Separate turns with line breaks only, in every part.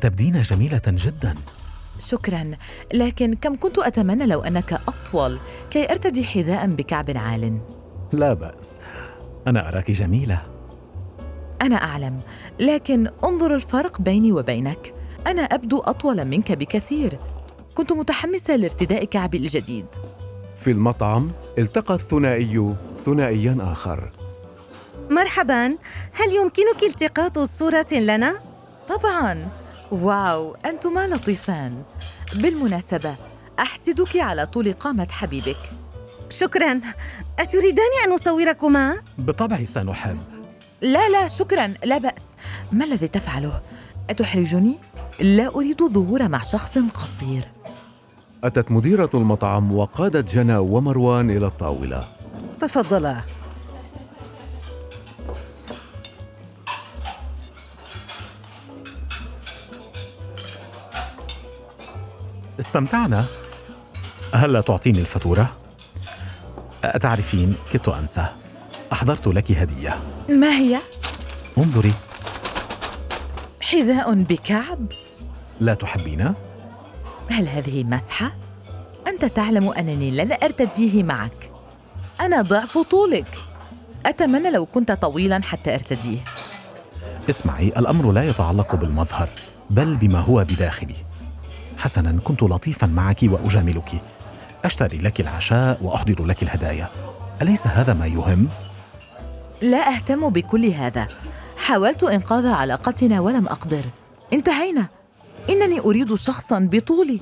تبدين جميلة جدا.
شكرا. لكن كم كنت أتمنى لو أنك أطول كي أرتدي حذاء بكعب عال.
لا بأس. أنا أراك جميلة.
أنا أعلم. لكن انظر الفرق بيني وبينك. أنا أبدو أطول منك بكثير. كنت متحمسة لارتداء كعبي الجديد.
في المطعم التقى الثنائي ثنائيا آخر.
مرحبا. هل يمكنك التقاط صورة لنا؟
طبعا. واو أنتما لطيفان. بالمناسبة أحسدك على طول قامة حبيبك.
شكرا. أتريدان أن أصوركما؟
بالطبع سنحب.
لا لا شكرا لا بأس. ما الذي تفعله؟ أتحرجني؟ لا أريد الظهور مع شخص قصير.
أتت مديرة المطعم وقادت جنى ومروان إلى الطاولة.
تفضلا.
استمتعنا هلا تعطيني الفاتورة؟ أتعرفين كدت أنسى أحضرت لك هدية
ما هي؟
انظري
حذاء بكعب؟
لا تحبينه؟
هل هذه مسحة؟ أنت تعلم أنني لن أرتديه معك أنا ضعف طولك أتمنى لو كنت طويلا حتى أرتديه
اسمعي الأمر لا يتعلق بالمظهر بل بما هو بداخلي حسنا كنت لطيفا معك وأجاملك. أشتري لك العشاء وأحضر لك الهدايا. أليس هذا ما يهم؟
لا أهتم بكل هذا. حاولت إنقاذ علاقتنا ولم أقدر. انتهينا. إنني أريد شخصا بطولي.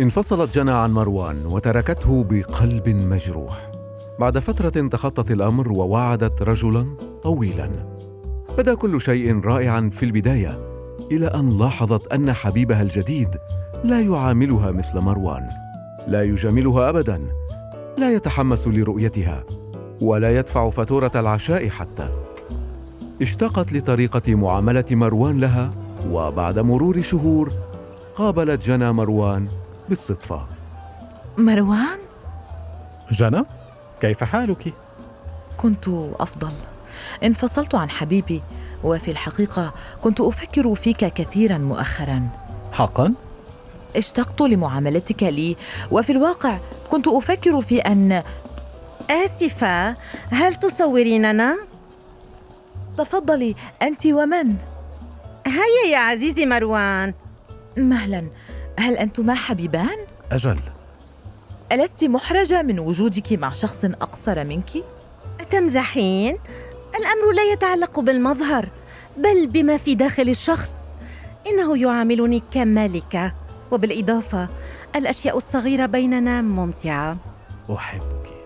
انفصلت جنى عن مروان وتركته بقلب مجروح. بعد فترة تخطت الأمر ووعدت رجلا طويلا. بدا كل شيء رائعا في البداية. إلى أن لاحظت أن حبيبها الجديد لا يعاملها مثل مروان. لا يجاملها أبدا. لا يتحمس لرؤيتها. ولا يدفع فاتورة العشاء حتى. اشتاقت لطريقة معاملة مروان لها وبعد مرور شهور قابلت جنى مروان بالصدفة.
مروان؟
جنى كيف حالك؟
كنت أفضل. انفصلت عن حبيبي وفي الحقيقة كنت أفكر فيك كثيرا مؤخرا
حقا؟
اشتقت لمعاملتك لي وفي الواقع كنت أفكر في أن
آسفة هل تصوريننا؟
تفضلي أنت ومن؟
هيا يا عزيزي مروان
مهلا هل أنتما حبيبان؟
أجل
ألست محرجة من وجودك مع شخص أقصر منك؟
أتمزحين؟ الأمر لا يتعلق بالمظهر بل بما في داخل الشخص. إنه يعاملني كملكة. وبالإضافة الأشياء الصغيرة بيننا ممتعة.
أحبك.